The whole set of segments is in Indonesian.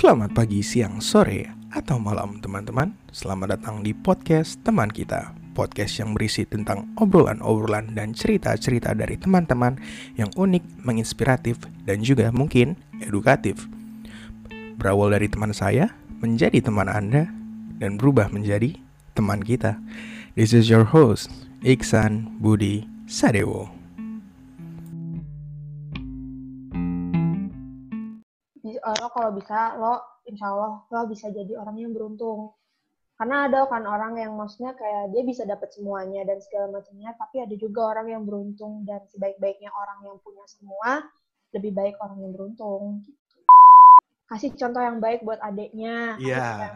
Selamat pagi, siang, sore, atau malam teman-teman. Selamat datang di podcast teman kita. Podcast yang berisi tentang obrolan-obrolan dan cerita-cerita dari teman-teman Yang unik, menginspiratif, dan juga mungkin edukatif. Berawal dari teman saya, menjadi teman Anda, dan berubah menjadi teman kita. This is your host, Iksan Budi Sadewo kalau bisa lo insya Allah lo bisa jadi orang yang beruntung. Karena ada kan orang yang maksudnya kayak dia bisa dapat semuanya dan segala macamnya tapi ada juga orang yang beruntung dan sebaik-baiknya orang yang punya semua lebih baik orang yang beruntung. Kasih contoh yang baik buat adiknya. Iya.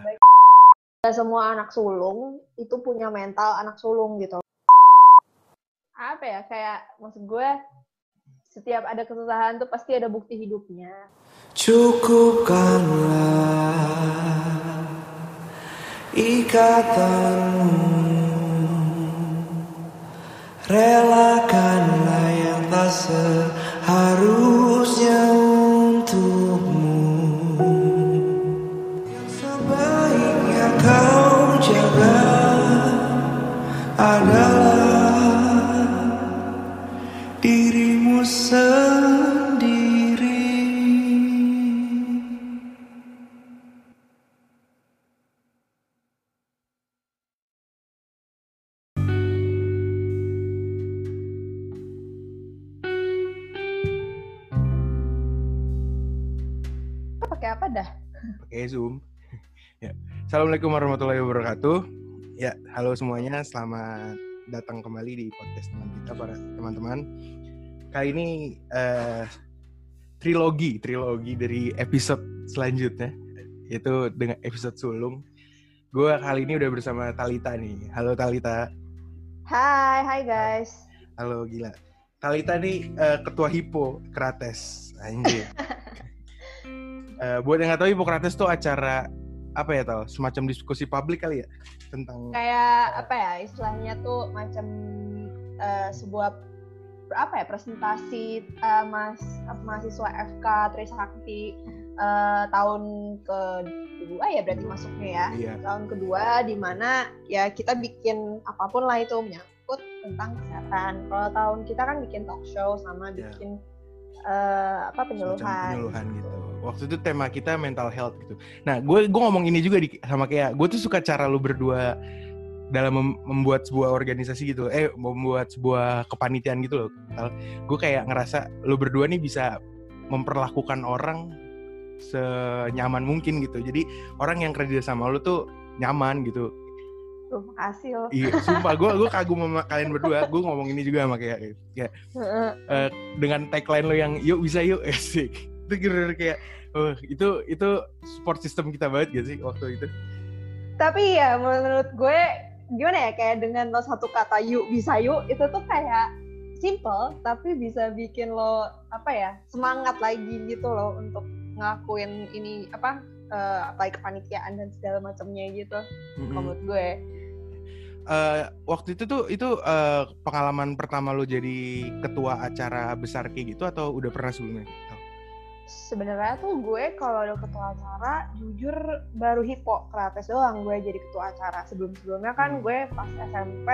yeah. semua anak sulung itu punya mental anak sulung gitu. Apa ya kayak maksud gue setiap ada kesusahan tuh pasti ada bukti hidupnya Cukupkanlah ikatanmu. Relakanlah yang tak seharusnya Assalamualaikum warahmatullahi wabarakatuh. Ya, halo semuanya, selamat datang kembali di podcast teman kita para teman-teman. Kali ini eh, trilogi, trilogi dari episode selanjutnya, yaitu dengan episode sulung. Gue kali ini udah bersama Talita nih. Halo Talita. Hai, hai guys. Halo gila. Talita nih eh, ketua Hippo Krates. Anjir. Eh, buat yang nggak tahu Hippokrates tuh acara apa ya tal semacam diskusi publik kali ya tentang Kayak apa ya istilahnya tuh macam eh, sebuah apa ya presentasi eh, mas mahasiswa FK Trisakti eh, tahun kedua ya berarti masuknya ya iya tahun kedua di mana ya kita bikin apa pun lah itu menyangkut tentang kesehatan. Kalau tahun kita kan bikin talk show sama Ya. bikin eh, apa semacam penyuluhan. penyuluhan gitu waktu itu tema kita mental health gitu. Nah gue gue ngomong ini juga di, sama kayak gue tuh suka cara lu berdua dalam mem- membuat sebuah organisasi gitu. Eh membuat sebuah kepanitiaan gitu loh. Gue kayak ngerasa lu berdua nih bisa memperlakukan orang senyaman mungkin gitu. Jadi orang yang kerja sama lu tuh nyaman gitu. Tuh, makasih loh. iya sumpah. Gue gue kagum sama kalian berdua. Gue ngomong ini juga sama kayak kayak eh, dengan tagline lo yang yuk bisa yuk. Asik itu kira kayak oh, itu itu support system kita banget gitu sih waktu itu Tapi ya menurut gue gimana ya kayak dengan lo satu kata yuk bisa yuk itu tuh kayak simple tapi bisa bikin lo apa ya semangat lagi gitu loh untuk ngelakuin ini apa eh apalagi kepanitiaan dan segala macamnya gitu Mm-mm. menurut gue. Eh, waktu itu tuh itu eh, pengalaman pertama lo jadi ketua acara besar kayak gitu atau udah pernah sebelumnya? Sebenarnya tuh gue kalau ada ketua acara jujur baru hipo kreatif doang gue jadi ketua acara. Sebelum sebelumnya kan gue pas SMP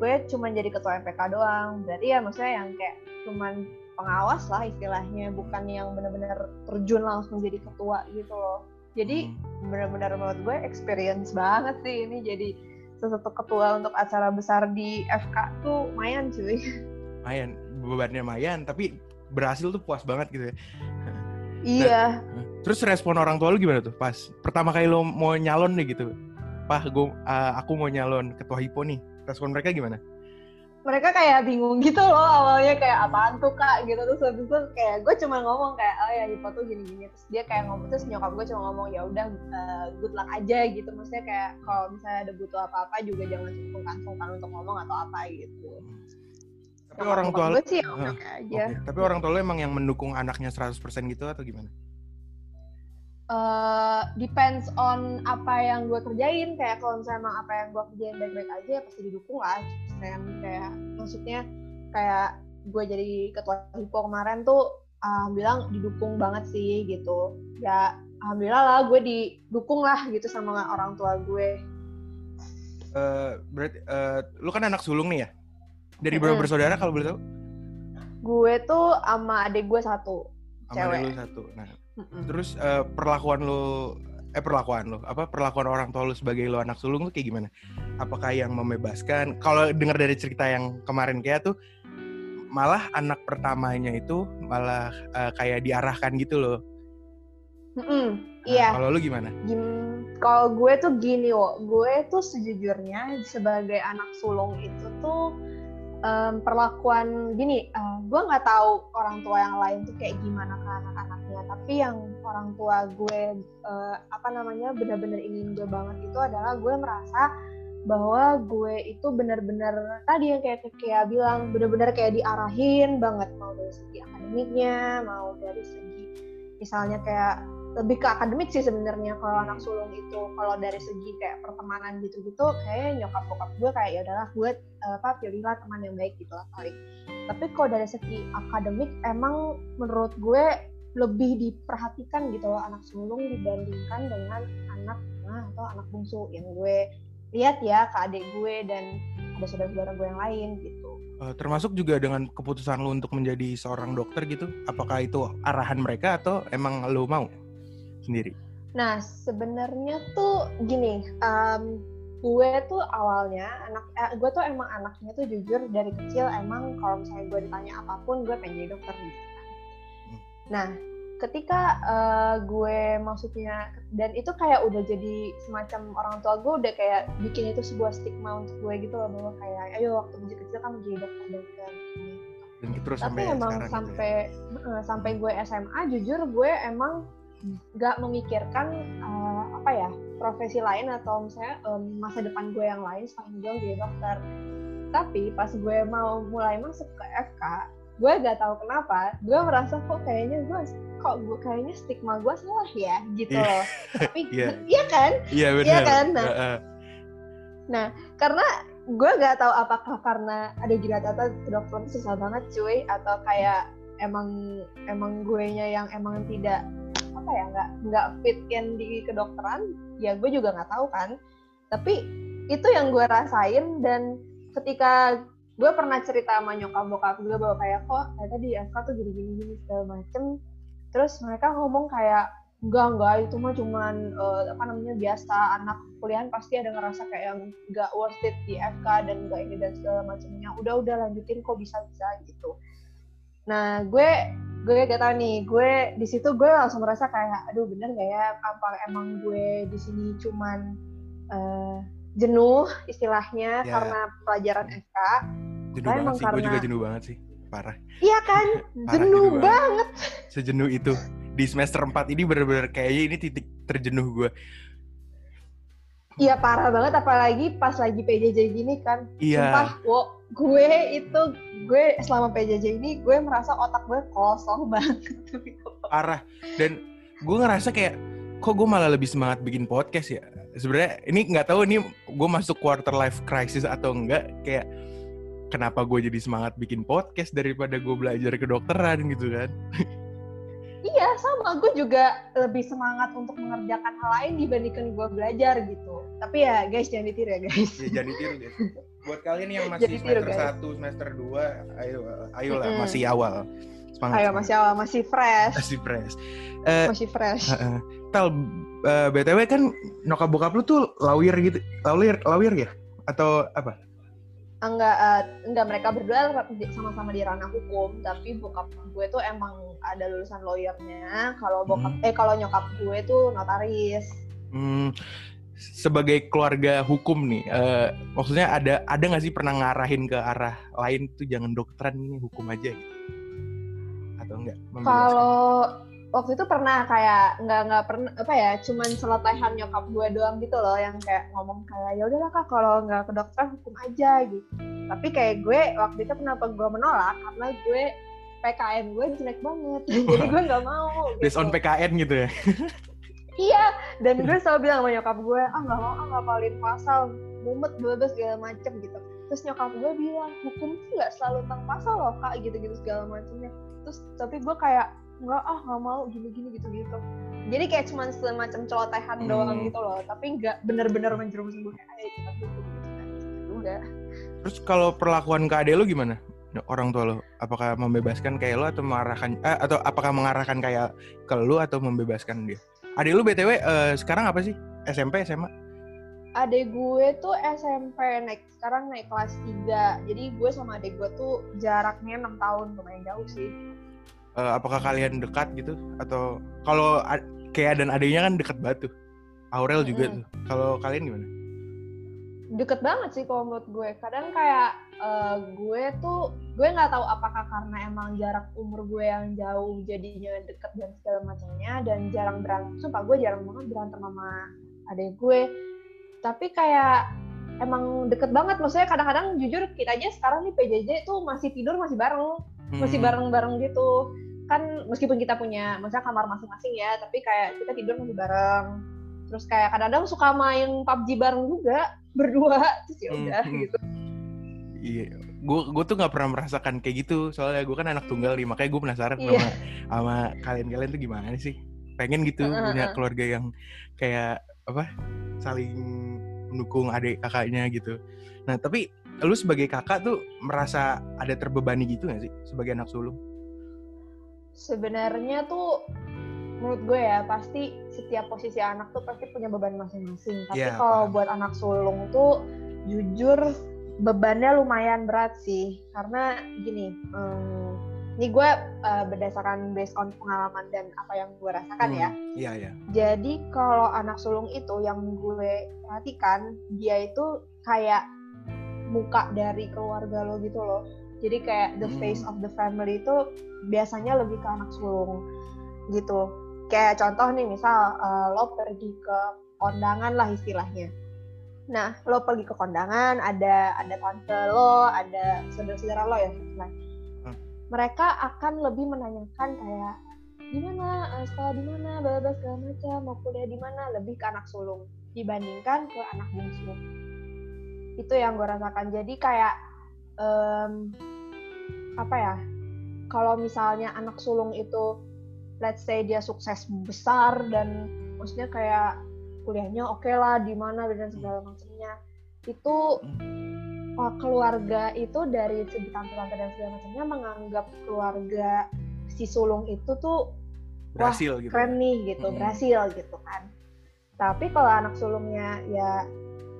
gue cuma jadi ketua MPK doang. Berarti ya maksudnya yang kayak cuman pengawas lah istilahnya bukan yang benar-benar terjun langsung jadi ketua gitu loh. Jadi Hmm. benar-benar menurut gue experience banget sih ini jadi satu ketua untuk acara besar di FK tuh lumayan cuy. Mayan bebannya mayan tapi berhasil tuh puas banget gitu ya. Iya. Terus respon orang tua lu gimana tuh? Pas pertama kali lo mau nyalon deh gitu? Pak, gue aku mau nyalon ketua Hippo nih. Respon mereka gimana? mereka kayak bingung gitu loh awalnya kayak apaan tuh kak? Gitu. Terus habis itu kayak gue cuma ngomong kayak oh ya Hipo tuh gini gini terus dia kayak ngomong terus nyokap gue cuma ngomong ya udah eh, good luck aja gitu. Maksudnya kayak kalau misalnya ada butuh apa apa juga jangan sungkan-sungkan untuk ngomong atau apa gitu Tapi orang tua lu gue sih oke Oke, aja. Tapi orang tua lu emang yang mendukung anaknya 100% gitu atau gimana? eh depends on apa yang gue kerjain. Kayak kalau misalnya emang apa yang gue kerjain baik-baik aja ya pasti didukung lah. Dan kayak maksudnya kayak gue jadi ketua hippo kemarin tuh bilang didukung banget sih gitu. Ya alhamdulillah lah gue didukung lah gitu sama orang tua gue. Eh, berarti eh, lu kan anak sulung nih ya? Dari berapa Mm-mm. bersaudara kalau boleh tahu? gue tuh sama adik gue satu Sama Cewek. adik lu satu. Nah, Mm-mm. terus eh, perlakuan lu eh perlakuan lu apa perlakuan orang tua lu sebagai lu anak sulung tuh kayak gimana? Apakah yang membebaskan? Kalau dengar dari cerita yang kemarin kayak tuh malah anak pertamanya itu malah eh, kayak diarahkan gitu loh. Mm-mm. Nah, iya Kalau lu gimana? Gim- kalau gue tuh gini wo, gue tuh sejujurnya sebagai anak sulung itu tuh em, perlakuan gini, eh, gue nggak tahu orang tua yang lain tuh kayak gimana ke anak-anaknya, tapi yang orang tua gue eh, apa namanya benar-benar ingin gue banget itu adalah gue merasa bahwa gue itu benar-benar tadi yang kayak kayak bilang benar-benar kayak diarahin banget mau dari segi akademiknya, mau dari segi misalnya kayak lebih ke akademik sih sebenarnya kalau anak sulung itu. Kalau dari segi kayak pertemanan gitu-gitu kayak nyokap bokap gue kayak ya udahlah gue eh, apa pilihlah teman yang baik gitu lah paling. Tapi kalau dari segi akademik emang menurut gue lebih diperhatikan gitu loh anak sulung dibandingkan dengan anak tengah atau anak bungsu yang gue lihat ya ke adik gue dan ada saudara-saudara gue yang lain gitu. Eh, termasuk juga dengan keputusan lu untuk menjadi seorang dokter gitu. Apakah itu arahan mereka atau emang lu mau sendiri? Nah, sebenarnya tuh gini, em, gue tuh awalnya anak, eh, gue tuh emang anaknya tuh jujur dari kecil emang kalau misalnya gue ditanya apa pun gue pengen jadi dokter gitu kan. Hmm. Nah, ketika eh, gue maksudnya dan itu kayak udah jadi semacam orang tua gue udah kayak bikin itu sebuah stigma untuk gue gitu loh bahwa kayak ayo waktu masih kecil kan jadi dokter macam. Dan terus Tapi sampai emang sekarang gitu ya? sampai sampai gue SMA jujur gue emang nggak memikirkan eh, apa ya profesi lain atau misalnya em, masa depan gue yang lain selain gue jadi dokter. Tapi pas gue mau mulai masuk ke FK, gue gak tahu kenapa, gue merasa kok kayaknya gue kok gue kayaknya stigma gue salah ya gitu Iya. loh. Tapi Iya. iya kan? Iya benar. Iya kan? Nah, Heeh. karena gue gak tahu apakah karena ada gila tata kedokteran itu susah banget cuy atau kayak emang emang gue nya yang emang tidak apa ya nggak nggak fit in di kedokteran ya gue juga nggak tahu kan. Tapi itu yang gue rasain dan ketika gue pernah cerita sama nyokap bokap gue bahwa kayak kok ternyata di FK tuh gini gini gini segala macem. Terus mereka ngomong kayak enggak enggak itu mah cuman eh, apa namanya biasa. Anak kuliahan pasti ada ngerasa kayak yang nggak worth it di FK dan enggak ini dan segala macamnya udah udah lanjutin kok bisa bisa gitu nah gue gue gak tau nih gue di situ gue langsung merasa kayak aduh bener gak ya apa emang gue di sini cuman eh, jenuh istilahnya Ya. karena pelajaran FK Jenuh Tapi banget emang sih. Gue juga karena- jenuh banget sih. Parah. iya kan Parah, jenuh jenuh banget Sejenuh itu. Di semester 4 ini bener-bener kayaknya ini titik terjenuh gue. Iya parah banget apalagi pas lagi PJJ gini kan. Iya. Sumpah, wo, gue itu gue selama PJJ ini gue merasa otak gue kosong banget. Parah. Dan gue ngerasa kayak kok gue malah lebih semangat bikin podcast ya. Sebenarnya ini nggak tahu ini gue masuk quarter life crisis atau enggak. Kayak kenapa gue jadi semangat bikin podcast daripada gue belajar kedokteran gitu kan. iya sama gue juga lebih semangat untuk mengerjakan hal lain dibandingkan gue belajar gitu. Tapi ya guys jangan ditiru ya guys. Ya jadi tiru guys. Buat kalian yang masih Jadi semester. 1, semester 2, ayo ayolah Mm-mm. masih awal. Semangat. Ayo masih awal masih fresh, masih fresh. Eh, masih fresh. Heeh. Tal, eh, btw kan nyokap bokap lu tuh lawyer gitu, lawyer, lawyer ya? Atau apa? enggak eh, enggak mereka berdua sama-sama di ranah hukum tapi bokap gue tuh emang ada lulusan lawyernya kalau bokap Hmm. eh kalau nyokap gue tuh notaris Hmm, sebagai keluarga hukum nih, eh, maksudnya ada ada nggak sih pernah ngarahin ke arah lain tuh jangan dokteran ini hukum aja gitu? Atau enggak? Kalau waktu itu pernah kayak nggak nggak pernah apa ya, cuman seletehan nyokap gue doang gitu loh yang kayak ngomong kayak ya udahlah kak kalau nggak ke dokter hukum aja gitu. Tapi kayak gue waktu itu kenapa gue menolak karena gue PKN gue jelek banget, jadi gue nggak mau. based on gitu. PKN gitu ya? Iya, dan gue selalu bilang sama nyokap gue, ah nggak mau, ah ngapalin pasal, mumet, bla segala macem gitu. Terus nyokap gue bilang, hukum tuh nggak selalu tentang pasal loh kak, gitu-gitu segala macemnya. Terus tapi gue kayak, nggak ah nggak mau gini-gini gitu-gitu jadi kayak cuma semacam celotehan Hmm. doang gitu loh tapi nggak bener-bener menjerumus gue kayak ayo kita gitu juga Terus kalau perlakuan ke adek lu gimana? Orang tua lu, apakah membebaskan kayak lu atau mengarahkan eh, atau apakah mengarahkan kayak ke lu atau membebaskan dia? Adek lu BTW eh, sekarang apa sih? SMP, SMA? adek gue tuh SMP naik sekarang naik kelas 3 jadi gue sama adek gue tuh jaraknya enam tahun lumayan jauh sih Eh, apakah kalian dekat gitu atau kalau kayak dan adiknya kan dekat banget tuh. Aurel juga Mm-mm. tuh. Kalau kalian gimana? Deket banget sih kalau menurut gue. Kadang kayak eh, gue tuh gue nggak tahu apakah karena emang jarak umur gue yang jauh jadinya deket dan segala macamnya dan jarang berantem. Sumpah gue jarang banget berantem sama adik gue. Tapi kayak emang deket banget. Maksudnya kadang-kadang jujur kita aja sekarang nih PJJ tuh masih tidur masih bareng. Masih Hmm. bareng-bareng gitu. Kan meskipun kita punya maksudnya kamar masing-masing ya tapi kayak kita tidur masih bareng. Terus kayak kadang-kadang suka main PUBG bareng juga berdua terus ya udah Hmm. gitu Iya, gue gue tuh nggak pernah merasakan kayak gitu. Soalnya gue kan anak tunggal nih, makanya gue penasaran Iya. sama sama kalian-kalian tuh gimana sih? Pengen gitu Heeh, punya heeh. keluarga yang kayak apa? Saling mendukung adik kakaknya gitu. Nah tapi lu sebagai kakak tuh merasa ada terbebani gitu gak sih sebagai anak sulung? sebenarnya tuh menurut gue ya pasti setiap posisi anak tuh pasti punya beban masing-masing tapi Iya, kalau paham. buat anak sulung tuh jujur bebannya lumayan berat sih karena gini em, ini gue eh, berdasarkan based on pengalaman dan apa yang gue rasakan ya Hmm, Iya ya. Jadi kalau anak sulung itu yang gue perhatikan dia itu kayak muka dari keluarga lo gitu loh. Jadi kayak the Hmm. face of the family itu biasanya lebih ke anak sulung gitu. Kayak contoh nih misal eh, lo pergi ke kondangan lah istilahnya. Nah lo pergi ke kondangan ada ada tante lo, ada saudara-saudara lo ya. Hmm. Mereka akan lebih menanyakan kayak gimana eh, sekolah di mana bla segala macam mau kuliah di mana lebih ke anak sulung dibandingkan ke anak bungsu itu yang gue rasakan jadi kayak em, apa ya kalau misalnya anak sulung itu let's say dia sukses besar dan maksudnya kayak kuliahnya oke lah di mana dan segala macamnya. Itu oh, keluarga itu dari segi tante-tante dan segala macamnya menganggap keluarga si sulung itu tuh Berhasil gitu. keren nih gitu Mm-mm. berhasil gitu kan. Tapi kalau anak sulungnya ya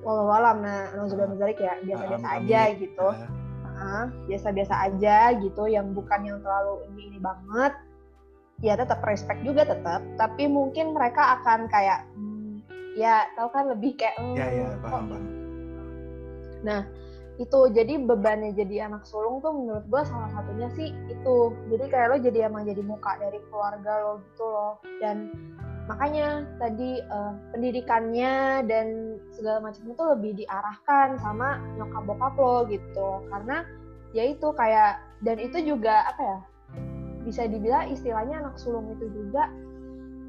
walau alam nah min dzalik ya biasa-biasa aja gitu. Ah, Heeh, biasa-biasa aja gitu yang bukan yang terlalu ini ini banget ya tetap respect juga tetap tapi mungkin mereka akan kayak hmm, ya tahu kan lebih kayak hmm, Ya ya paham paham. itu jadi bebannya jadi anak sulung tuh menurut gua salah satunya sih itu. Jadi kayak lo jadi emang jadi muka dari keluarga lo gitu loh. Dan makanya tadi eh, pendidikannya dan segala macam itu lebih diarahkan sama nyokap bokap lo gitu. Karena ya itu kayak dan itu juga apa ya bisa dibilang istilahnya anak sulung itu juga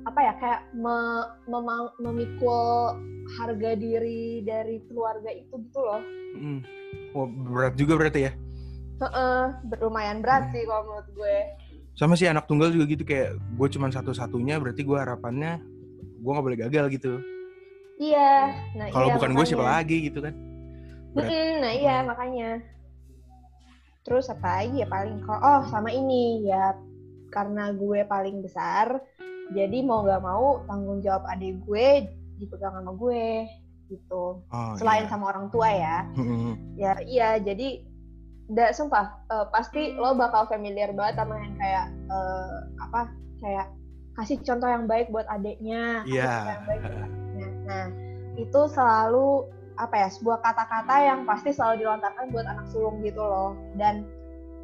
apa ya kayak me- memikul harga diri dari keluarga itu gitu loh Hmm. Wah, berat juga berarti ya. Heeh, lumayan berat sih kalau menurut gue. Sama sih anak tunggal juga gitu kayak gue cuman satu-satunya berarti gue harapannya gue nggak boleh gagal gitu. Iya. Nah, Kalau iya, bukan gue siapa lagi gitu kan? Berat. Mm-mm, nah iya makanya. Terus apa lagi ya paling kalau oh sama ini ya karena gue paling besar, jadi mau nggak mau tanggung jawab adik gue dipegang sama gue gitu. Oh, Selain iya. sama orang tua ya. Ya iya jadi nggak sumpah eh, pasti lo bakal familiar banget sama yang kayak eh, apa kayak kasih contoh yang baik buat adiknya kasih Iya. yang baik buat adiknya. nah itu selalu apa ya sebuah kata-kata yang pasti selalu dilontarkan buat anak sulung gitu loh dan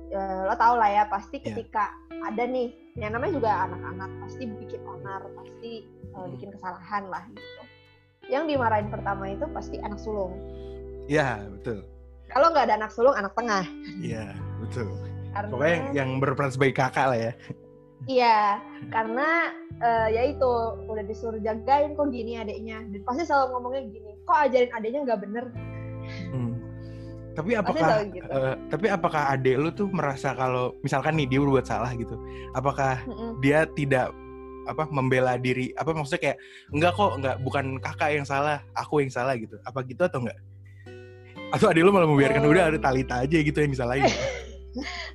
eh, lo tau lah ya pasti Iya. ketika ada nih yang namanya juga anak-anak pasti bikin onar pasti Hmm. bikin kesalahan lah gitu yang dimarahin pertama itu pasti anak sulung Iya betul. kalau nggak ada anak sulung anak tengah Iya betul. karena Pokoknya yang berperan sebagai kakak lah ya. iya karena eh, ya itu udah disuruh jagain kok gini adiknya dan pasti selalu ngomongnya gini kok ajarin adiknya nggak bener Hmm. Tapi Pasti apakah selalu gitu. eh, tapi apakah adek lu tuh merasa kalau misalkan nih dia berbuat salah gitu, apakah Mm-mm. dia tidak apa membela diri apa maksudnya kayak enggak kok enggak bukan kakak yang salah aku yang salah gitu apa gitu atau enggak atau adek lu malah membiarkan Eh. udah ada Talita aja gitu yang disalahin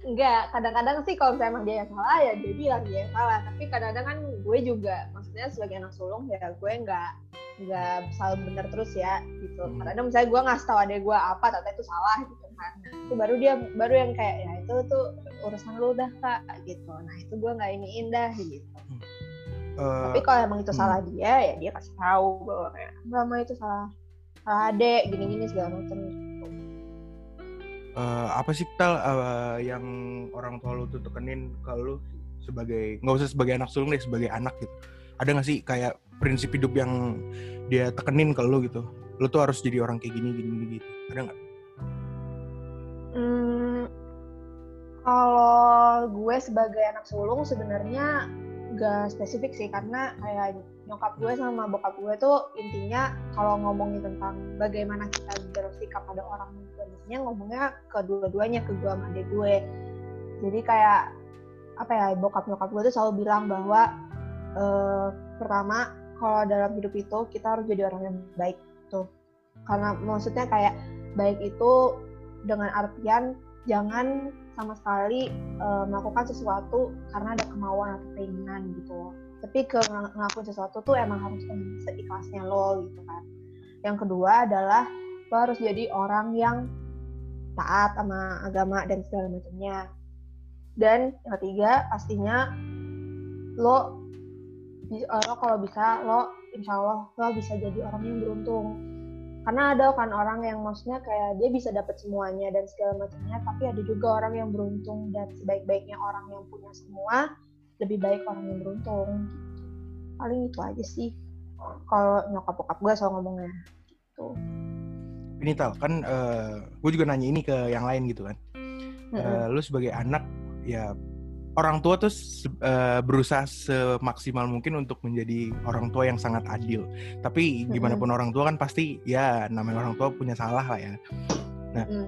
Enggak, kadang-kadang sih kalau misalnya emang dia yang salah ya dia bilang dia yang salah. Tapi kadang-kadang kan gue juga, maksudnya sebagai anak sulung ya gue nggak nggak selalu bener terus ya gitu. Hmm. Kadang-kadang misalnya gue ngasih tahu adek gue apa, ternyata itu salah gitu kan. Itu baru dia baru yang kayak ya itu tuh urusan lu dah kak gitu. Nah itu gue nggak iniin dah gitu. Eh, Tapi kalau emang itu hmm. salah dia ya dia kasih tahu bahwa kayak itu salah salah adek gini-gini segala macam. eh, apa sih tal eh, yang orang tua lu tuh tekenin ke lu sebagai nggak usah sebagai anak sulung deh sebagai anak gitu ada nggak sih kayak prinsip hidup yang dia tekenin ke lu gitu. Lu tuh harus jadi orang kayak gini gini, gini gitu. Ada nggak? Hmm, kalau gue sebagai anak sulung sebenarnya gak spesifik sih karena kayak nyokap gue sama bokap gue tuh intinya kalau ngomongin tentang bagaimana kita bersikap pada orang tua biasanya ngomongnya ke dua-duanya ke gue sama adik gue. Jadi kayak apa ya bokap nyokap gue tuh selalu bilang bahwa eh, pertama kalau dalam hidup itu kita harus jadi orang yang baik tuh karena maksudnya kayak baik itu dengan artian jangan sama sekali eh, melakukan sesuatu karena ada kemauan atau keinginan gitu. Tapi ke ng- ngelakuin sesuatu tuh emang harus seikhlasnya lo gitu kan. Yang kedua adalah lo harus jadi orang yang taat sama agama dan segala macamnya. Dan yang ketiga pastinya lo lo kalau bisa lo insya Allah lo bisa jadi orang yang beruntung. Karena ada kan orang yang maksudnya kayak dia bisa dapat semuanya dan segala macamnya tapi ada juga orang yang beruntung dan sebaik-baiknya orang yang punya semua lebih baik orang yang beruntung. Paling itu aja sih. Kalau nyokap bokap gue selalu ngomongnya gitu. Ini tal kan gue juga nanya ini ke yang lain gitu kan. Eh, lu sebagai anak ya orang tua tuh eh, berusaha semaksimal mungkin untuk menjadi orang tua yang sangat adil. Tapi gimana pun orang tua kan pasti ya namanya orang tua punya salah lah ya. Mm-mm.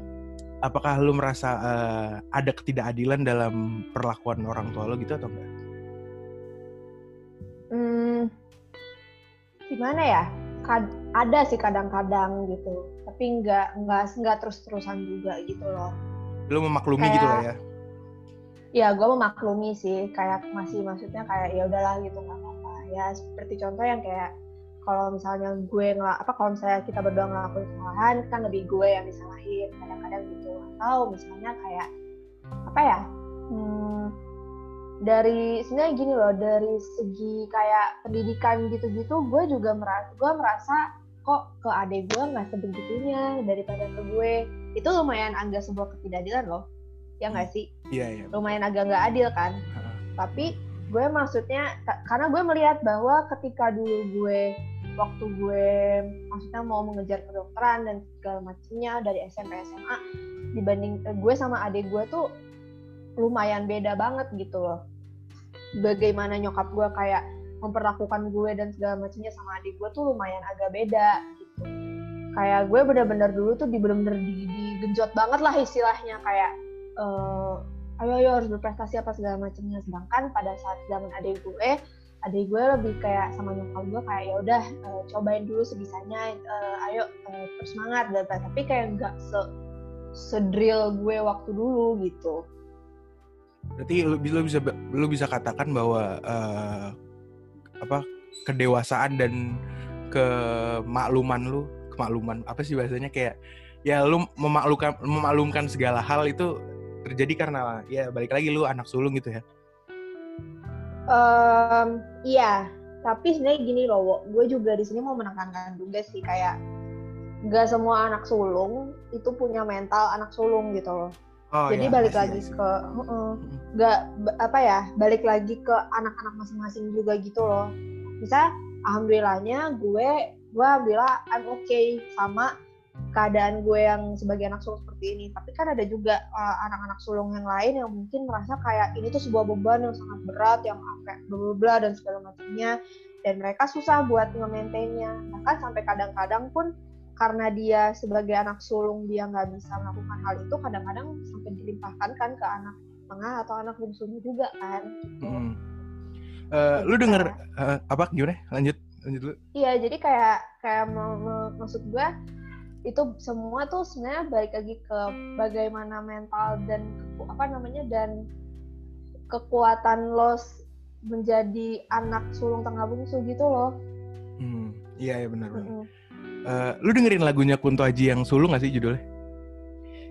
Apakah lu merasa eh, ada ketidakadilan dalam perlakuan orang tua lo gitu atau enggak? Hmm, gimana ya Kad- ada sih kadang-kadang gitu tapi nggak nggak nggak terus-terusan juga gitu loh Lu memaklumi Kayak- gitu lah ya. Ya gue memaklumi sih kayak masih maksudnya kayak ya udahlah gitu nggak apa-apa. Ya seperti contoh yang kayak kalau misalnya gue ngelak apa kalau misalnya kita berdua ngelakuin kesalahan kan lebih gue yang disalahin kadang-kadang gitu. Atau misalnya kayak apa ya hmm, dari sebenarnya gini loh dari segi kayak pendidikan gitu-gitu gue juga merasa gue merasa kok ke adik gue nggak sebegitunya daripada ke gue. Itu lumayan agak sebuah ketidakadilan loh ya nggak sih? Iya iya. lumayan agak nggak adil kan? Tapi gue maksudnya ka- karena gue melihat bahwa ketika dulu gue waktu gue maksudnya mau mengejar kedokteran dan segala macamnya dari SMP SMA dibanding eh, gue sama adik gue tuh lumayan beda banget gitu loh. Bagaimana nyokap gue kayak memperlakukan gue dan segala macamnya sama adik gue tuh lumayan agak beda gitu. Kayak gue bener-bener dulu tuh di bener-bener di, digenjot banget lah istilahnya. Kayak eh, ayo ayo harus berprestasi apa segala macamnya. Sedangkan pada saat zaman adik gue adik gue lebih kayak sama nyokap gue kayak ya udah eh, cobain dulu sebisanya eh, ayo eh, terus semangat dan tapi kayak nggak se sedrill gue waktu dulu gitu. Berarti lu bisa lu bisa katakan bahwa eh, apa kedewasaan dan kemakluman lu, kemakluman apa sih bahasanya kayak ya lu memaklumkan memaklumkan segala hal itu terjadi karena ya balik lagi lu anak sulung gitu ya. Em, iya, tapi sebenarnya gini loh, gue juga di sini mau menekankan juga sih kayak nggak semua anak sulung itu punya mental anak sulung gitu loh. Oh, Jadi ya, balik I see, lagi I see. ke heeh, nggak ba- apa ya, balik lagi ke anak-anak masing-masing juga gitu loh. Bisa alhamdulillahnya gue gue alhamdulillah I'm okay sama keadaan gue yang sebagai anak sulung seperti ini. Tapi kan ada juga uh, anak-anak sulung yang lain yang mungkin merasa kayak ini tuh sebuah beban yang sangat berat yang kayak bla bla dan segala macamnya dan mereka susah buat nge-maintainnya. Bahkan sampai kadang-kadang pun karena dia sebagai anak sulung dia nggak bisa melakukan hal itu kadang-kadang sampai dilimpahkan kan ke anak tengah atau anak bungsunya juga kan gitu. Mm. Eh, lu denger eh, apa gimana? Lanjut, lanjut lu. Iya, jadi kayak kayak mau, mau- maksud gue itu semua tuh sebenarnya balik lagi ke bagaimana mental dan apa namanya dan kekuatan lo menjadi anak sulung tengah bungsu gitu loh. Hmm, iya ya benar benar. Mm-mm. Eh, lu dengerin lagunya Kunto Aji yang sulung gak sih judulnya?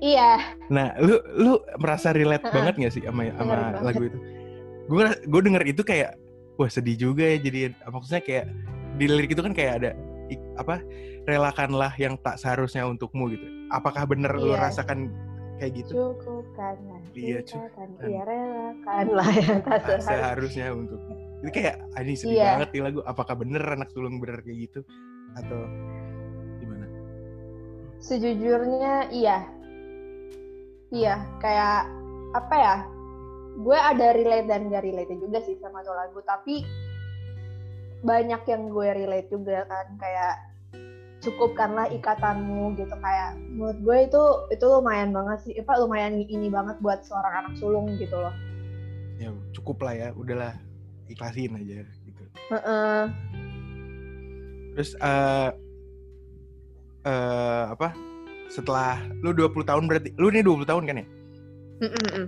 Iya, Nah, lu lu merasa relate banget gak sih sama sama banget. lagu itu? Gue gue denger itu kayak wah sedih juga ya jadi maksudnya kayak di lirik itu kan kayak ada apa relakanlah yang tak seharusnya untukmu gitu. Apakah bener lu Iya. rasakan kayak gitu? cukupkanlah Iya, cukupkan. iya relakanlah yang tak seharusnya. seharusnya untukmu. Ini kayak ini sedih Iya. banget di lagu. Apakah bener anak sulung bener kayak gitu atau gimana? Sejujurnya iya. Iya, kayak apa ya? Gue ada relate dan gak relate juga sih sama tuh lagu, tapi banyak yang gue relate juga kan kayak cukupkanlah ikatanmu gitu kayak menurut gue itu itu lumayan banget sih apa lumayan ini banget buat seorang anak sulung gitu loh Ya cukup lah ya, udahlah ikhlasin aja gitu. Heeh. Terus eh eh apa? Setelah lu 20 tahun berarti lu ini 20 tahun kan ya? Mm-mm-mm.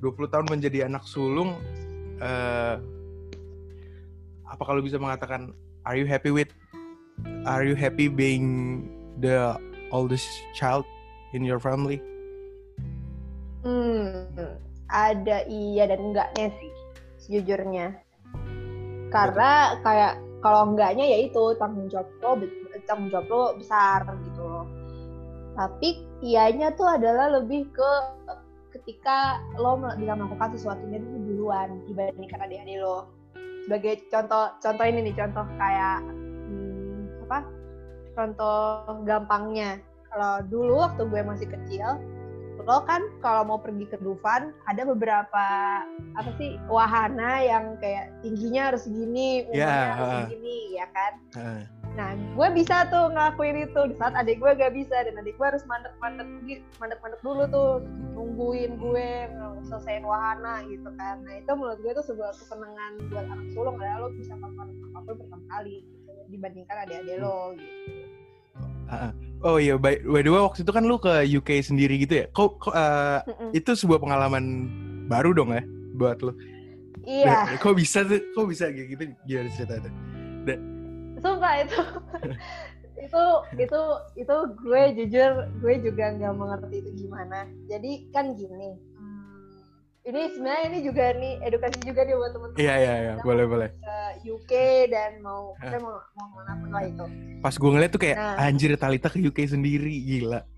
20 tahun menjadi anak sulung eh apa kalau bisa mengatakan are you happy with are you happy being the oldest child in your family? Hmm, ada iya dan enggaknya sih, sejujurnya. Karena kayak kalau enggaknya ya itu tanggung jawab lo, tanggung jawab lo besar gitu loh. Tapi ianya tuh adalah lebih ke ketika lo bisa melakukan sesuatunya itu duluan dibandingkan adik-adik lo. Sebagai contoh, contoh ini nih contoh kayak hmm, apa? Contoh gampangnya. Kalau dulu waktu gue masih kecil, lo kan kalau mau pergi ke Dufan ada beberapa apa sih wahana yang kayak tingginya harus segini, umurnya Ya, harus ha. segini, ya kan? Heeh. Nah, gue bisa tuh ngelakuin itu di saat adik gue gak bisa dan adik gue harus mandek-mandek gi- mandek-mandek dulu tuh nungguin gue selesaiin wahana gitu kan. Nah itu menurut gue tuh sebuah kesenangan buat anak sulung adalah lo bisa melakukan apa pun pertama kali gitu, dibandingkan adik-adik lo gitu. Oh iya, by, by the way waktu itu kan lu ke UK sendiri gitu ya? Kok, Mm-mm. itu sebuah pengalaman baru dong ya buat lu? Iya. Dan Kok bisa tuh? Kok bisa gitu? Gimana cerita tuh? Sumpah itu itu itu itu gue jujur gue juga nggak mengerti itu gimana jadi kan gini hmm, ini sebenarnya ini juga nih edukasi juga nih buat teman-teman Iya iya iya, boleh boleh. ke UK dan mau saya mau mau mana pun lah itu Pas gue ngeliat tuh kayak Nah. anjir Talita ke UK sendiri, gila.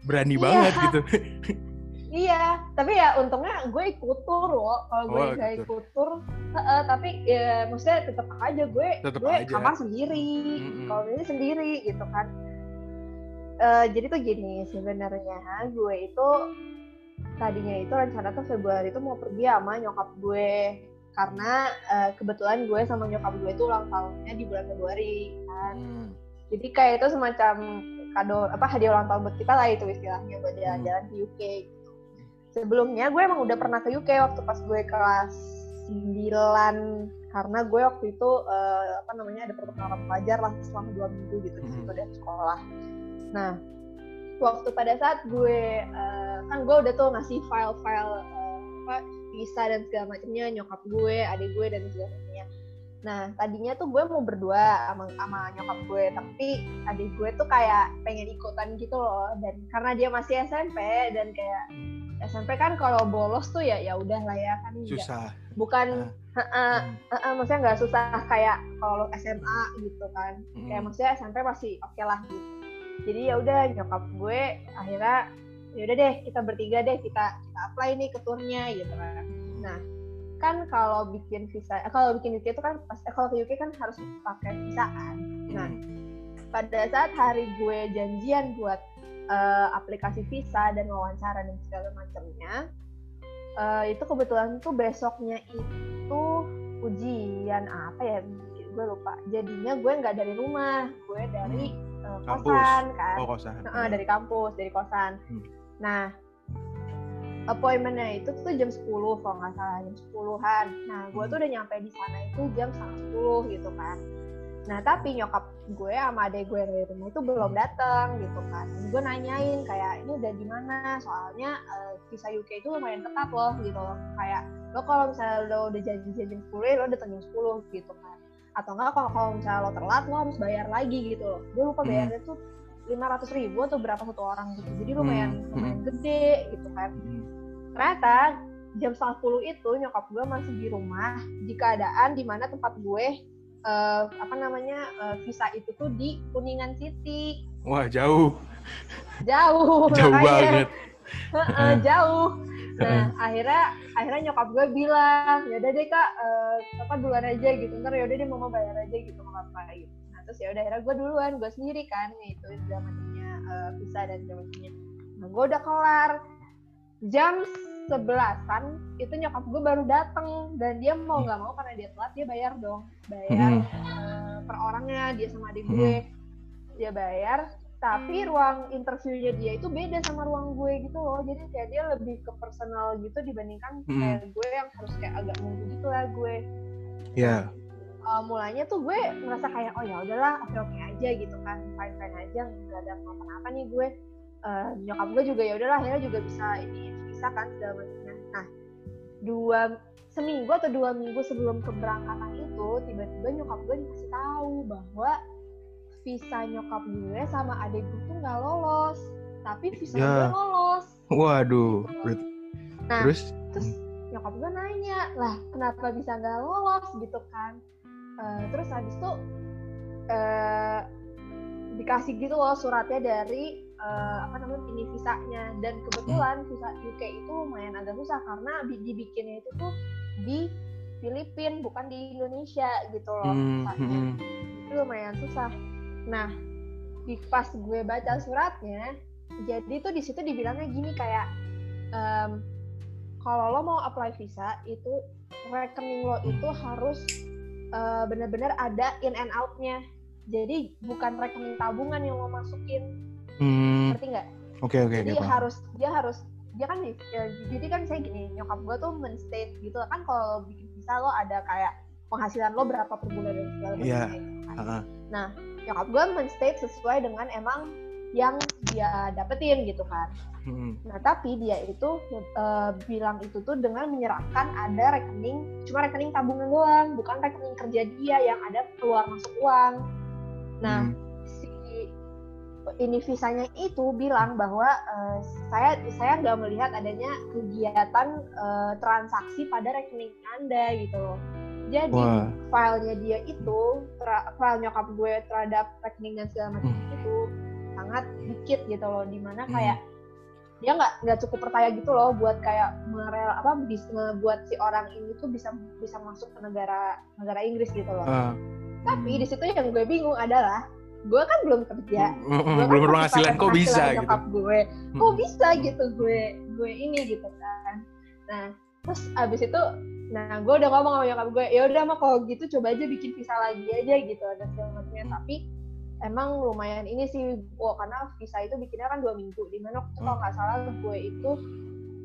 Berani Iya. banget gitu. iya tapi ya untungnya gue ikut tur loh kalau gue Oh, nggak ikut ikut tur heeh, tapi ya maksudnya tetap aja gue Tetep gue aja. kamar sendiri Mm-mm. kalau ini sendiri gitu kan Eh, jadi tuh gini sebenarnya gue itu tadinya itu rencana tuh Februari itu mau pergi sama nyokap gue karena eh, kebetulan gue sama nyokap gue itu ulang tahunnya di bulan Februari kan Hmm. jadi kayak itu semacam kado apa hadiah ulang tahun buat kita lah itu istilahnya buat Hmm. jalan-jalan ke UK. Sebelumnya gue emang udah pernah ke UK waktu pas gue kelas 9 karena gue waktu itu eh, apa namanya ada pertukaran pelajar lah selama dua minggu gitu di Hmm. situ dari sekolah. Nah waktu pada saat gue eh, kan gue udah tuh ngasih file-file eh, apa visa dan segala macamnya nyokap gue adik gue dan segala macamnya nah tadinya tuh gue mau berdua sama, sama nyokap gue tapi adik gue tuh kayak pengen ikutan gitu loh. Dan karena dia masih SMP dan kayak SMP kan kalau bolos tuh ya ya udah lah ya kan Susah. bukan heeh, heeh, maksudnya nggak susah kayak kalau SMA gitu kan. Kayak Hmm. maksudnya SMP masih oke lah gitu. Jadi ya udah nyokap gue akhirnya ya udah deh kita bertiga deh kita kita apply nih ke turnya gitu kan. Nah kan kalau bikin visa eh, kalau bikin UK itu kan pas eh, kalau ke UK kan harus pakai visa kan. Nah pada saat hari gue janjian buat eh, aplikasi visa dan wawancara dan segala macamnya eh, itu kebetulan tuh besoknya itu ujian apa ya gue lupa jadinya gue nggak dari rumah gue dari eh, Kampus. kosan kan Oh kosan. Heeh, dari kampus dari kosan Hmm. nah appointmentnya itu tuh jam 10 kalau nggak salah jam 10-an nah gue Hmm. tuh udah nyampe di sana itu jam setengah 10 gitu kan nah tapi nyokap gue sama adek gue dari rumah itu belum Hmm. datang gitu kan. Gue nanyain kayak ini udah di mana? Soalnya eh, visa UK itu lumayan ketat loh gitu loh. Kayak lo kalau misalnya lo udah janji jam 10 lo datang jam 10 gitu kan. Atau enggak kalau kalau misalnya lo telat lo harus bayar lagi gitu loh. Gue lupa Hmm. bayarnya tuh lima ratus ribu atau berapa satu orang gitu. Jadi lumayan Hmm. lumayan gede gitu kan. Ternyata jam setengah sepuluh itu nyokap gue masih di rumah di keadaan di mana tempat gue eh, apa namanya eh, visa itu tuh di Kuningan City. Wah jauh, jauh. Jauh makanya. banget. Jauh. Nah akhirnya akhirnya nyokap gue bilang ya udah deh kak eh, apa duluan aja gitu. Ntar ya udah deh mama bayar aja gitu nggak apa gitu. Nah terus ya udah akhirnya gue duluan gue sendiri kan itu zamannya eh, visa dan zamannya nah gue udah kelar. Jam sebelasan itu nyokap gue baru dateng. Dan dia mau nggak mau karena dia telat dia bayar dong. Bayar Hmm. eh, per orangnya dia sama adik gue. Dia bayar. Tapi ruang interviewnya dia itu beda sama ruang gue gitu loh. Jadi kayak dia lebih ke personal gitu dibandingkan Hmm. kayak gue yang harus kayak agak nunggu gitu lah gue. Ya. Uh, mulanya tuh gue merasa kayak oh ya udahlah oke oke aja gitu kan. Fine fine aja nggak ada apa-apa nih gue. Uh, nyokap gue juga ya udahlah akhirnya juga bisa ini bisa kan segala macamnya nah dua seminggu atau dua minggu sebelum keberangkatan itu tiba-tiba nyokap gue dikasih tahu bahwa visa nyokap gue sama adik gue tuh nggak lolos tapi visa Ya. gue lolos Waduh. Ber- Nah, Terus? terus nyokap gue nanya lah kenapa bisa nggak lolos gitu kan Eh, terus habis itu eh, dikasih gitu loh suratnya dari eh, apa namanya ini visanya dan kebetulan visa UK itu lumayan agak susah karena di- dibikinnya itu tuh di Filipina bukan di Indonesia gitu loh Hmm, visanya hmm. itu lumayan susah. Nah, di pas gue baca suratnya, jadi tuh di situ dibilangnya gini kayak em, kalau lo mau apply visa itu rekening lo itu harus eh, benar-benar ada in and out-nya. Jadi bukan rekening tabungan yang lo masukin, Hmm, ngerti nggak? Oke oke oke. Jadi paham. harus dia harus dia kan ya, jadi kan saya gini nyokap gue tuh men-state gitu kan kalau bikin visa lo ada kayak penghasilan lo berapa per bulan dan segala macamnya Iya. gitu kan Ah, ah. nyokap gue men-state sesuai dengan emang yang dia dapetin gitu kan. Hmm. Nah tapi dia itu eh, bilang itu tuh dengan menyerahkan ada rekening, cuma rekening tabungan doang, bukan rekening kerja dia yang ada keluar masuk uang. Nah Hmm. Ini visanya itu bilang bahwa eh, saya saya nggak melihat adanya kegiatan eh, transaksi pada rekening anda gitu loh. Jadi Wah. filenya dia itu tra- file nyokap gue terhadap rekening dan segala macam Hmm. itu sangat dikit gitu loh di mana Hmm. kayak dia nggak nggak cukup percaya gitu loh buat kayak merel apa bisa buat si orang ini tuh bisa bisa masuk ke negara negara Inggris gitu loh. Ah. Tapi di situ yang gue bingung adalah gue kan belum kerja, Mm, mm, gue kan belum berpenghasilan kok bisa gitu. gue kok Hmm. bisa gitu gue gue ini gitu kan nah terus abis itu nah gue udah ngomong sama nyokap gue ya udah mah kalau gitu coba aja bikin visa lagi aja gitu dan segala macamnya Hmm. tapi emang lumayan ini sih oh karena visa itu bikinnya kan dua minggu di mana waktu kalau Hmm. nggak salah gue itu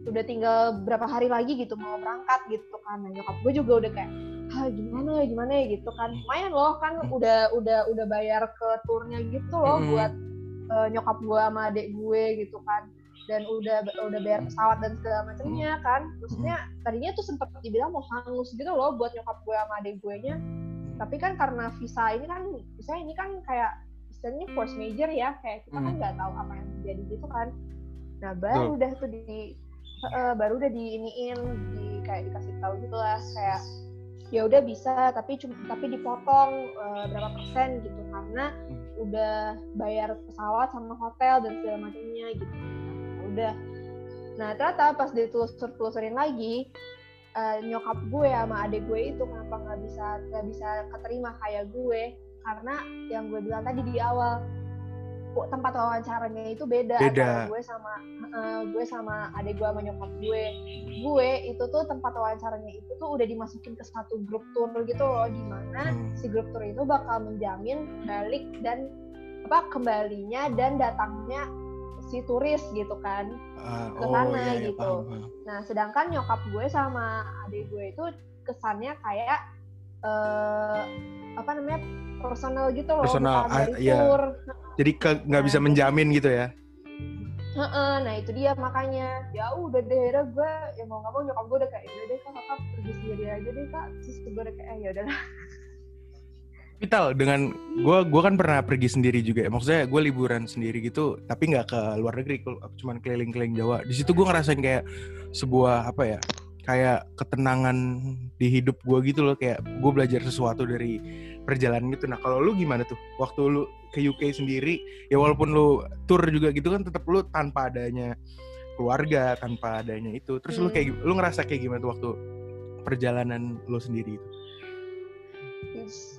udah tinggal berapa hari lagi gitu mau berangkat gitu kan nah, nyokap gue juga udah kayak ah gimana ya gimana ya? gitu kan. Lumayan loh kan Hmm. udah udah udah bayar ke turnya gitu loh Hmm. buat eh, nyokap gue sama adik gue gitu kan. Dan udah udah bayar pesawat dan segala macamnya kan. Maksudnya tadinya tuh sempat dibilang mau hangus gitu loh buat nyokap gue sama adik gue nya tapi kan karena visa ini kan visa ini kan kayak istilahnya force major ya. Kayak kita kan Hmm. nggak tahu apa yang terjadi gitu kan. Nah baru udah tuh di eh, baru udah diiniin di kayak dikasih tahu gitu lah kayak ya udah bisa tapi cuma tapi dipotong eh, berapa persen gitu. Karena udah bayar pesawat sama hotel dan segala macamnya gitu. Nah, udah. Nah ternyata pas ditelusur telusurin lagi eh, nyokap gue sama adik gue itu kenapa nggak bisa nggak bisa keterima kayak gue? Karena yang gue bilang tadi di awal tempat wawancaranya itu beda, Beda. gue sama eh, gue sama adik gue sama nyokap gue gue itu tuh tempat wawancaranya itu tuh udah dimasukin ke satu grup tour gitu loh di mana Hmm. si grup tour itu bakal menjamin balik dan apa kembalinya dan datangnya si turis gitu kan Ah, ke sana iya, iya, gitu. paham, paham. Nah, sedangkan nyokap gue sama adik gue itu kesannya kayak eh apa namanya personal gitu loh, Personal, ah, dari iya. tour. Jadi nggak bisa Nah, menjamin gitu ya? Nah itu dia makanya ya udah deh akhirnya gue ya mau nggak mau nyokap gue udah kayak udah deh kak kakak pergi sendiri aja deh kak terus gue udah kayak eh ya udahlah Vital dengan gue gua kan pernah pergi sendiri juga ya. Maksudnya gue liburan sendiri gitu, tapi nggak ke luar negeri, cuman keliling-keliling Jawa. Di situ gue ngerasain kayak sebuah apa ya, kayak ketenangan di hidup gue gitu loh. Kayak gue belajar sesuatu dari perjalanan itu. Nah kalau lu gimana tuh? Waktu lu ke UK sendiri, ya walaupun lu tour juga gitu kan, tetap lu tanpa adanya keluarga, tanpa adanya itu. Terus lu Hmm. kayak lu ngerasa kayak gimana tuh waktu perjalanan lu sendiri itu?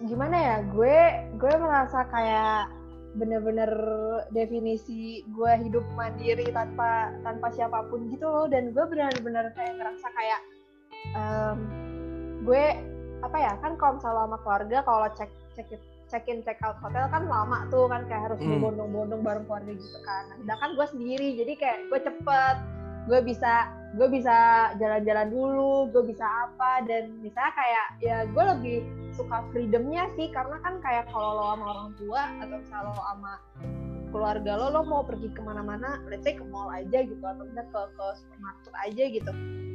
gimana ya gue gue merasa kayak bener-bener definisi gue hidup mandiri tanpa tanpa siapa pun gitu loh dan gue benar-benar kayak ngerasa kayak em, gue apa ya kan kalau misalnya sama keluarga kalau cek cek check in check out hotel kan lama tuh kan kayak harus Hmm. berbondong-bondong bareng keluarga gitu kan nah, sedangkan gue sendiri jadi kayak gue cepet gue bisa gue bisa jalan-jalan dulu gue bisa apa dan misalnya kayak ya gue lebih suka freedomnya sih karena kan kayak kalau lo sama orang tua atau misalnya lo sama keluarga lo lo mau pergi ke mana-mana let's say ke mall aja gitu atau misalnya ke ke supermarket aja gitu.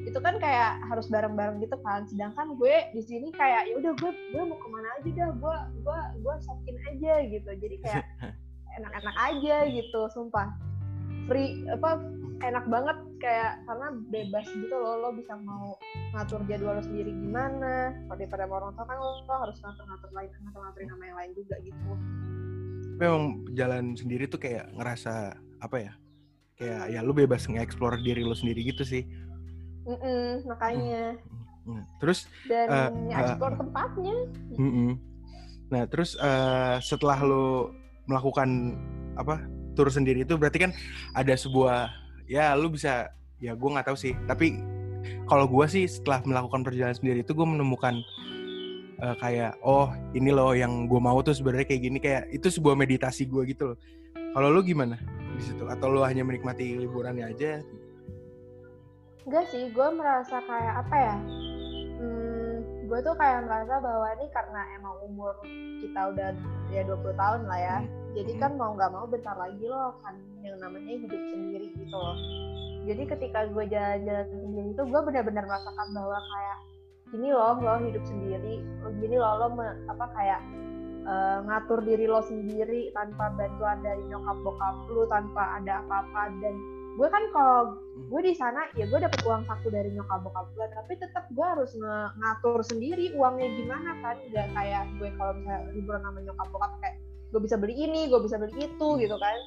Itu kan kayak harus bareng-bareng gitu kan. Sedangkan gue di sini kayak ya udah gue gue mau ke mana aja dah gue gue gue sokin aja gitu. Jadi kayak enak-enak aja gitu sumpah. Free apa enak banget kayak karena bebas gitu loh lo bisa mau ngatur jadwal lo sendiri gimana kalau daripada orang tua kan lo, lo harus ngatur-ngatur lain ngatur-ngaturin sama yang lain juga gitu Tapi emang jalan sendiri tuh kayak ngerasa apa ya? Kayak ya lu bebas nge-explore diri lu sendiri gitu sih. Mm-mm, makanya Hmm. Terus dan Eh, ya eh, explore tempatnya mm-mm. Nah, terus eh, setelah lu melakukan apa? tur sendiri itu berarti kan ada sebuah ya lu bisa ya gue nggak tahu sih, tapi kalau gue sih setelah melakukan perjalanan sendiri itu gue menemukan eh, kayak oh ini loh yang gue mau tuh sebenarnya kayak gini kayak itu sebuah meditasi gue gitu loh. Kalau lu gimana di situ? Atau lu hanya menikmati liburannya aja? enggak sih gue merasa kayak apa ya gue tuh kayak merasa bahwa ini karena emang umur kita udah ya 20 tahun lah ya. Jadi kan mau nggak mau bentar lagi loh kan yang namanya hidup sendiri gitu loh. Jadi ketika gue jalan-jalan sendiri itu gue benar-benar merasakan bahwa kayak gini loh lo hidup sendiri. Gini loh lo apa kayak eh, ngatur diri lo sendiri tanpa bantuan dari nyokap bokap lu tanpa ada apa-apa. Dan gue kan kalau gue di sana ya gue dapet uang saku dari nyokap bokap gue tapi tetap gue harus nge- ngatur sendiri uangnya gimana kan. Nggak kayak gue kalau misalnya liburan sama nyokap bokap kayak gue bisa beli ini gue bisa beli itu gitu kan.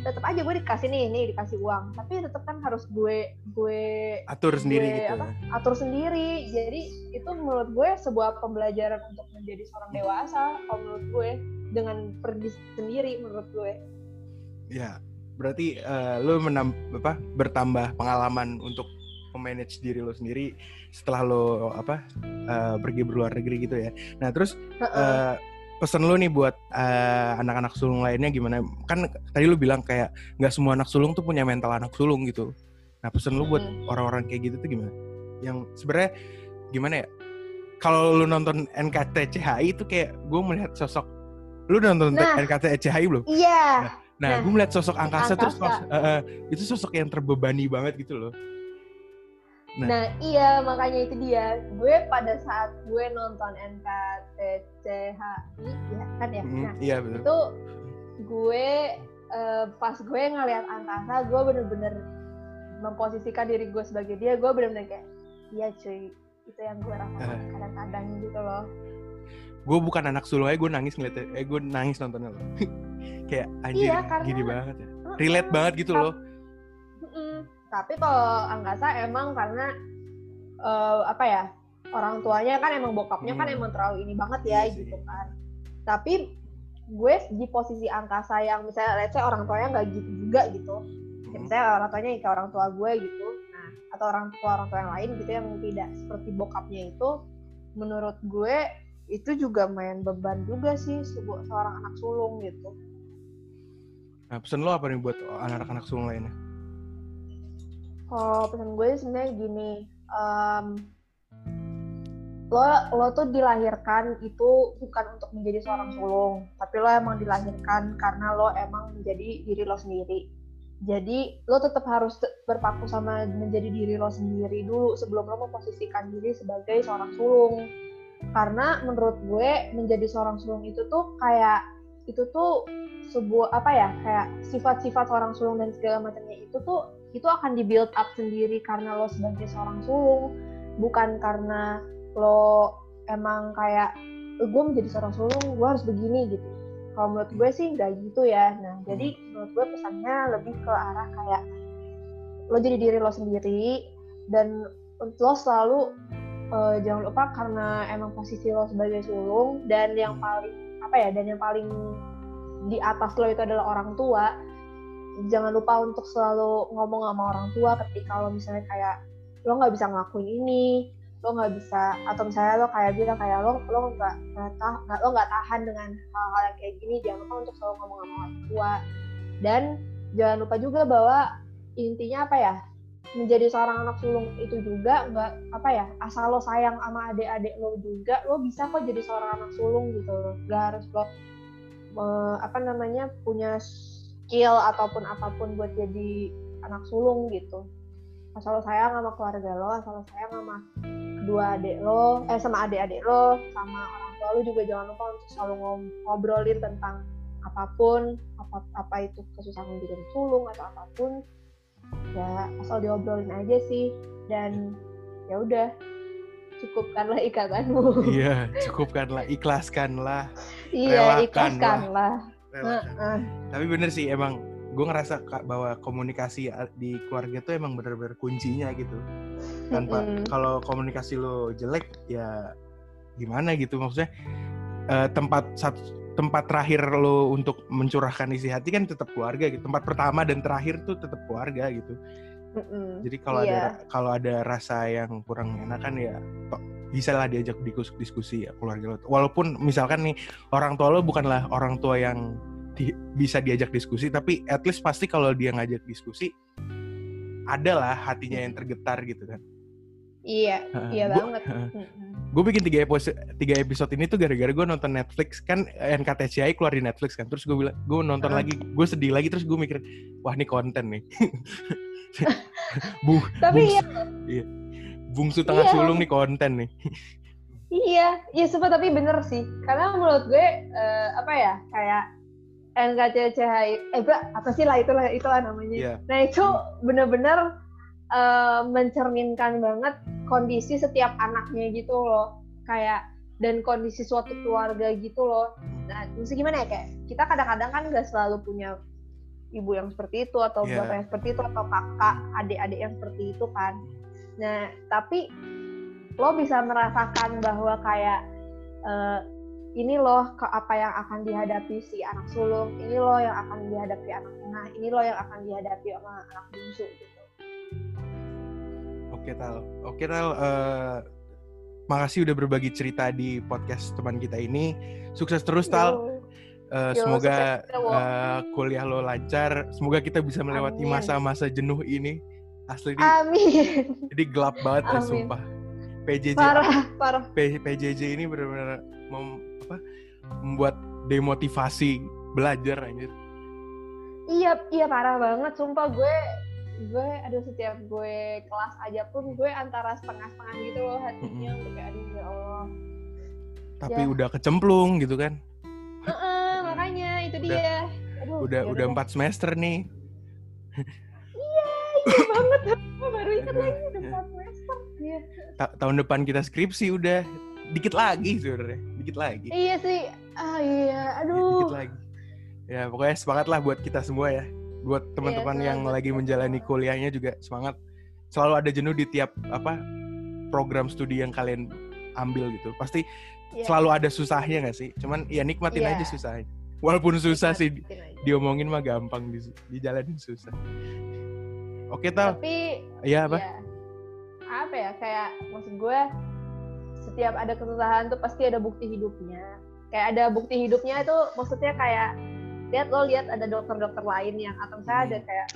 Tetap aja gue dikasih nih nih dikasih uang. Tapi tetap kan harus gue gue Atur sendiri gue gitu. apa, atur sendiri. Jadi itu menurut gue sebuah pembelajaran untuk menjadi seorang dewasa kalau menurut gue dengan pergi sendiri menurut gue. Ya, berarti eh, lu menam apa bertambah pengalaman untuk memanage diri lo sendiri setelah lo apa eh, pergi berluar negeri gitu ya. Nah, terus eh, pesan lu nih buat eh, anak-anak sulung lainnya gimana? Kan tadi lu bilang kayak nggak semua anak sulung tuh punya mental anak sulung gitu. Nah, pesan lu buat Mm. orang-orang kayak gitu tuh gimana? Yang sebenarnya gimana ya? Kalau lu nonton NKTCHI itu kayak gue melihat sosok lu udah nonton Nah. NKTCHI belum? iya Nah, Nah, gue melihat sosok angkasa, terus Angkasa. eh, eh, itu sosok yang terbebani banget gitu loh. Nah. Nah iya makanya itu dia gue pada saat gue nonton NKTCHI ya kan ya Mm, nah iya betul. itu gue eh, pas gue ngeliat angkasa gue bener-bener memposisikan diri gue sebagai dia gue bener-bener kayak iya cuy itu yang gue rasakan kadang-kadang gitu loh Gue bukan anak sulung aja, gue nangis ngeliatnya. Eh, gue nangis nontonnya loh. kayak anjir, Iya, karena- gini banget ya. Relate banget gitu loh. Tapi kalau angkasa emang karena eh, apa ya orang tuanya kan emang bokapnya kan Hmm. emang terlalu ini banget ya Iya sih. gitu kan tapi gue di posisi angkasa yang misalnya let's say orang tuanya nggak gitu juga gitu ya, Mm, misalnya orang tuanya kayak orang tua gue gitu nah atau orang tua orang tua yang lain gitu yang tidak seperti bokapnya itu menurut gue itu juga main beban juga sih seorang anak sulung gitu Nah, pesan lo apa nih buat anak-anak sulung lainnya? Kalau pesan gue sebenarnya gini, em, lo lo tuh dilahirkan itu bukan untuk menjadi seorang sulung, tapi lo emang dilahirkan karena lo emang menjadi diri lo sendiri. Jadi lo tetap harus berpaku sama menjadi diri lo sendiri dulu sebelum lo memposisikan diri sebagai seorang sulung. Karena menurut gue menjadi seorang sulung itu tuh kayak itu tuh sebuah apa ya kayak sifat-sifat seorang sulung dan segala macamnya itu tuh itu akan di build up sendiri karena lo sebagai seorang sulung bukan karena lo emang kayak gue menjadi seorang sulung gue harus begini gitu kalau menurut gue sih nggak gitu ya nah jadi menurut gue pesannya lebih ke arah kayak lo jadi diri lo sendiri dan lo selalu eh, jangan lupa karena emang posisi lo sebagai sulung dan yang Hmm. paling apa ya dan yang paling di atas lo itu adalah orang tua jangan lupa untuk selalu ngomong sama orang tua ketika lo misalnya kayak lo nggak bisa ngelakuin ini lo nggak bisa atau misalnya lo kayak bilang kayak lo lo nggak lo nggak tahan dengan hal-hal yang kayak gini jangan lupa untuk selalu ngomong sama orang tua. Dan jangan lupa juga bahwa intinya apa ya menjadi seorang anak sulung itu juga nggak apa ya asal lo sayang sama adik-adik lo juga lo bisa kok jadi seorang anak sulung gitu loh. Nggak harus lo me- apa namanya punya skill ataupun apa pun buat jadi anak sulung gitu. Asal lo sayang sama keluarga lo asal lo sayang sama kedua adik lo eh sama adik-adik lo sama orang tua lo juga jangan lupa untuk selalu ngobrolin tentang apa pun apa apa itu kesusahan menjadi sulung atau apa pun. Ya asal diobrolin aja sih. Dan ya udah cukupkanlah ikatanmu. Iya, cukupkanlah, ikhlaskanlah, iya relakanlah. ikhlaskanlah relakan. Heeh. Tapi bener sih emang gue ngerasa bahwa komunikasi di keluarga tuh emang bener-bener kuncinya gitu. Tanpa Mm-mm. kalau komunikasi lo jelek ya gimana gitu maksudnya eh, tempat tempat terakhir lo untuk mencurahkan isi hati kan tetap keluarga gitu. Tempat pertama dan terakhir tuh tetap keluarga gitu. Mm-mm. Jadi kalau Iya. ada kalau ada rasa yang kurang enakan ya to- bisa lah diajak diskusi ya keluarga lo. Walaupun misalkan nih orang tua lo bukanlah orang tua yang di- bisa diajak diskusi, tapi at least pasti kalau dia ngajak diskusi ada lah hatinya yang tergetar gitu kan. iya Heeh. iya Gua- banget. Gue bikin tiga episode tiga episode ini tuh gara-gara gue nonton Netflix kan NKTCI keluar di Netflix kan terus gue bilang gue nonton Heeh. lagi gue sedih lagi terus gue mikir wah ini konten nih bu tapi bungsu, iya. Bungsu tengah Iya. sulung nih konten nih Iya, iya sempat tapi bener sih. Karena menurut gue eh, apa ya kayak NKCCHI, eh Mbak, apa sih lah itulah itulah namanya. Iya. Nah itu bener-bener eh, mencerminkan banget kondisi setiap anaknya gitu loh, kayak dan kondisi suatu keluarga gitu loh. Nah, mesti gimana ya kayak kita kadang-kadang kan nggak selalu punya ibu yang seperti itu atau Iya. bapak yang seperti itu atau kakak, adik-adik yang seperti itu kan. Nah, tapi lo bisa merasakan bahwa kayak eh, ini loh ke apa yang akan dihadapi si anak sulung, ini loh yang akan dihadapi anak tengah, ini loh yang akan dihadapi sama anak bungsu gitu. oke tal. Oke tal eh, makasih udah berbagi cerita di podcast teman kita ini. Sukses terus tal. Yo. Yo, semoga eh, kuliah lo lancar. Semoga kita bisa melewati masa-masa jenuh ini asli di, Amin. jadi gelap banget ya Amin. sumpah PJJ Parah, parah. P- PJJ ini benar-benar mem- apa, membuat demotivasi belajar anjir. Iya, iya parah banget. Sumpah gue, gue, aduh setiap gue kelas aja pun gue antara setengah-setengah gitu loh hatinya. Udah kayak aduh ya Allah. Tapi Ya. udah kecemplung gitu kan. Heeh, makanya itu Udah- dia. Aduh, Udah ya udah empat semester nih. Iya banget. Gue baru ingat Aduh, lagi udah ya. empat semester. Iya. Ta- tahun depan kita skripsi udah dikit lagi sebenarnya, dikit lagi. Iya sih. Ah iya, aduh. Dikit lagi. Ya pokoknya semangat lah buat kita semua ya. Buat teman-teman Iya, yang lagi menjalani kuliahnya juga semangat. Selalu ada jenuh di tiap apa program studi yang kalian ambil gitu. Pasti Iya. selalu ada susahnya nggak sih? Cuman ya nikmatin Iya. aja susahnya. Walaupun susah sih Nikmatin aja. diomongin mah gampang di dijalanin susah. Oke tal, Tapi ya apa? ya, apa ya kayak maksud gue setiap ada kesusahan tuh pasti ada bukti hidupnya. Kayak ada bukti hidupnya itu maksudnya kayak lihat lo lihat ada dokter-dokter lain yang atau misalnya ada kayak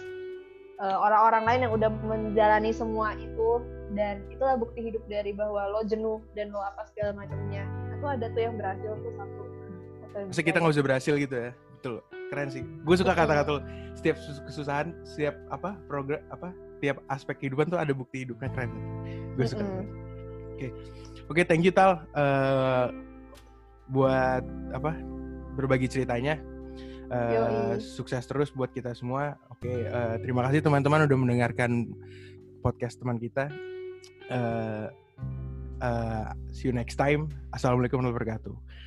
eh, orang-orang lain yang udah menjalani semua itu dan itulah bukti hidup dari bahwa lo jenuh dan lo apa segala macamnya. Nah, tuh ada tuh yang berhasil tuh satu. Masa kita nggak bisa berhasil gitu ya? Betul keren sih. Gue suka kata-kata lo. Setiap sus- kesusahan setiap apa program apa tiap aspek kehidupan tuh ada bukti hidupnya keren. Gue suka. Mm-mm. oke. Thank you tal. Eh, buat apa berbagi ceritanya. Yoi. sukses terus buat kita semua. Oke eh, terima kasih teman-teman udah mendengarkan podcast teman kita. Eh, eh, see you next time. Assalamualaikum warahmatullahi wabarakatuh